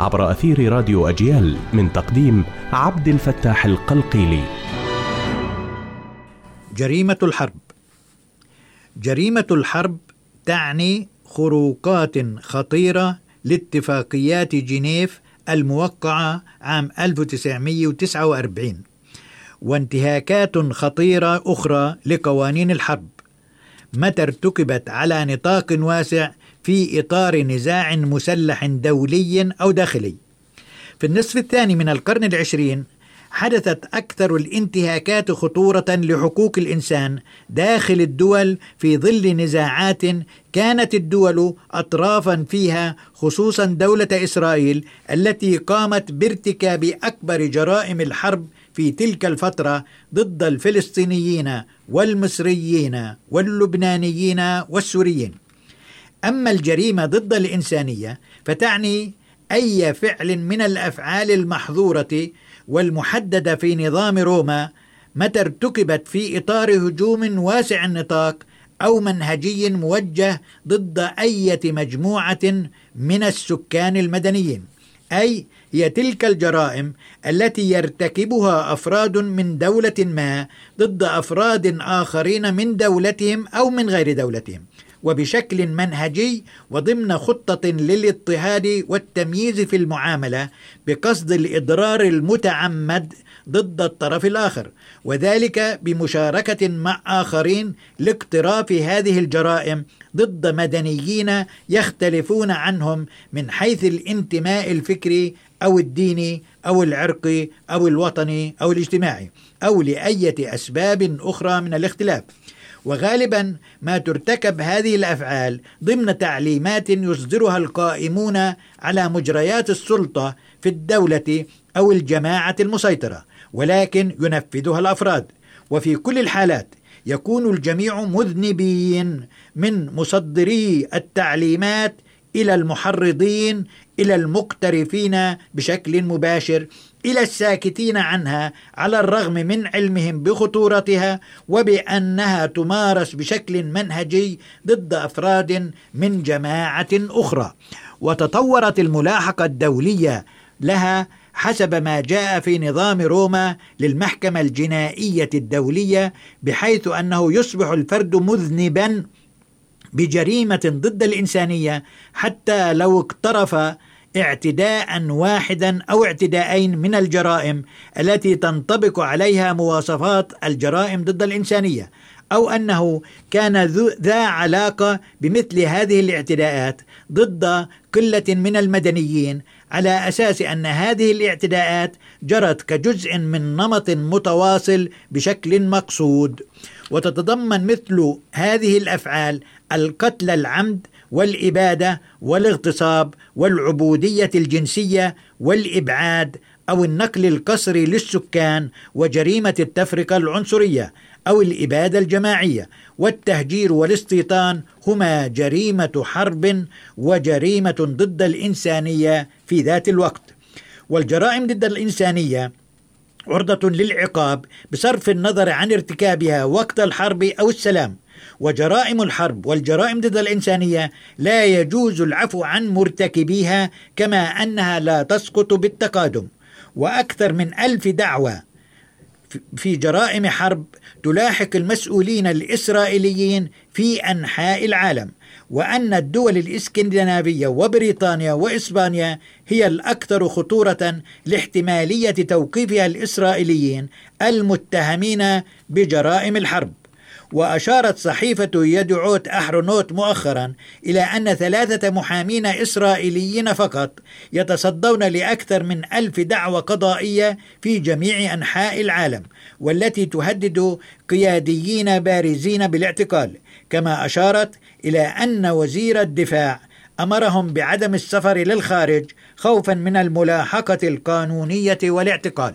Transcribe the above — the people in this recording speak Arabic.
عبر أثير راديو أجيال من تقديم عبد الفتاح القلقيلي. جريمة الحرب. جريمة الحرب تعني خروقات خطيرة لاتفاقيات جنيف الموقعة عام 1949 وانتهاكات خطيرة أخرى لقوانين الحرب. متى ارتكبت على نطاق واسع في إطار نزاع مسلح دولي أو داخلي في النصف الثاني من القرن العشرين حدثت أكثر الانتهاكات خطورة لحقوق الإنسان داخل الدول في ظل نزاعات كانت الدول أطرافا فيها خصوصا دولة إسرائيل التي قامت بارتكاب أكبر جرائم الحرب في تلك الفترة ضد الفلسطينيين والمصريين واللبنانيين والسوريين. أما الجريمة ضد الإنسانية فتعني أي فعل من الأفعال المحظورة والمحددة في نظام روما متى ارتكبت في إطار هجوم واسع النطاق أو منهجي موجه ضد أي مجموعة من السكان المدنيين. أي هي تلك الجرائم التي يرتكبها أفراد من دولة ما ضد أفراد آخرين من دولتهم أو من غير دولتهم. وبشكل منهجي وضمن خطة للاضطهاد والتمييز في المعاملة بقصد الإضرار المتعمد ضد الطرف الآخر وذلك بمشاركة مع آخرين لاقتراف هذه الجرائم ضد مدنيين يختلفون عنهم من حيث الانتماء الفكري أو الديني أو العرقي أو الوطني أو الاجتماعي أو لأية أسباب أخرى من الاختلاف. وغالبا ما ترتكب هذه الأفعال ضمن تعليمات يصدرها القائمون على مجريات السلطة في الدولة أو الجماعة المسيطرة ولكن ينفذها الأفراد. وفي كل الحالات يكون الجميع مذنبين من مصدري التعليمات إلى المحرضين إلى المقترفين بشكل مباشر إلى الساكتين عنها على الرغم من علمهم بخطورتها وبأنها تمارس بشكل منهجي ضد أفراد من جماعة أخرى. وتطورت الملاحقة الدولية لها حسب ما جاء في نظام روما للمحكمة الجنائية الدولية بحيث أنه يصبح الفرد مذنبا بجريمة ضد الإنسانية حتى لو اقترف اعتداء واحدا أو اعتداءين من الجرائم التي تنطبق عليها مواصفات الجرائم ضد الإنسانية أو أنه كان ذا علاقة بمثل هذه الاعتداءات ضد قلة من المدنيين على أساس أن هذه الاعتداءات جرت كجزء من نمط متواصل بشكل مقصود. وتتضمن مثل هذه الأفعال القتل العمد والإبادة والاغتصاب والعبودية الجنسية والإبعاد أو النقل القسري للسكان وجريمة التفرقة العنصرية أو الإبادة الجماعية والتهجير والاستيطان هما جريمة حرب وجريمة ضد الإنسانية في ذات الوقت. والجرائم ضد الإنسانية عرضة للعقاب بصرف النظر عن ارتكابها وقت الحرب أو السلام. وجرائم الحرب والجرائم ضد الإنسانية لا يجوز العفو عن مرتكبيها كما أنها لا تسقط بالتقادم. وأكثر من ألف دعوة في جرائم حرب تلاحق المسؤولين الإسرائيليين في أنحاء العالم وأن الدول الإسكندنافية وبريطانيا وإسبانيا هي الأكثر خطورة لاحتمالية توقيفها الإسرائيليين المتهمين بجرائم الحرب. وأشارت صحيفة يدعوت أحرونوت مؤخرا إلى أن ثلاثة محامين إسرائيليين فقط يتصدون لأكثر من ألف دعوة قضائية في جميع أنحاء العالم والتي تهدد قياديين بارزين بالاعتقال كما أشارت إلى أن وزير الدفاع أمرهم بعدم السفر للخارج خوفا من الملاحقة القانونية والاعتقال.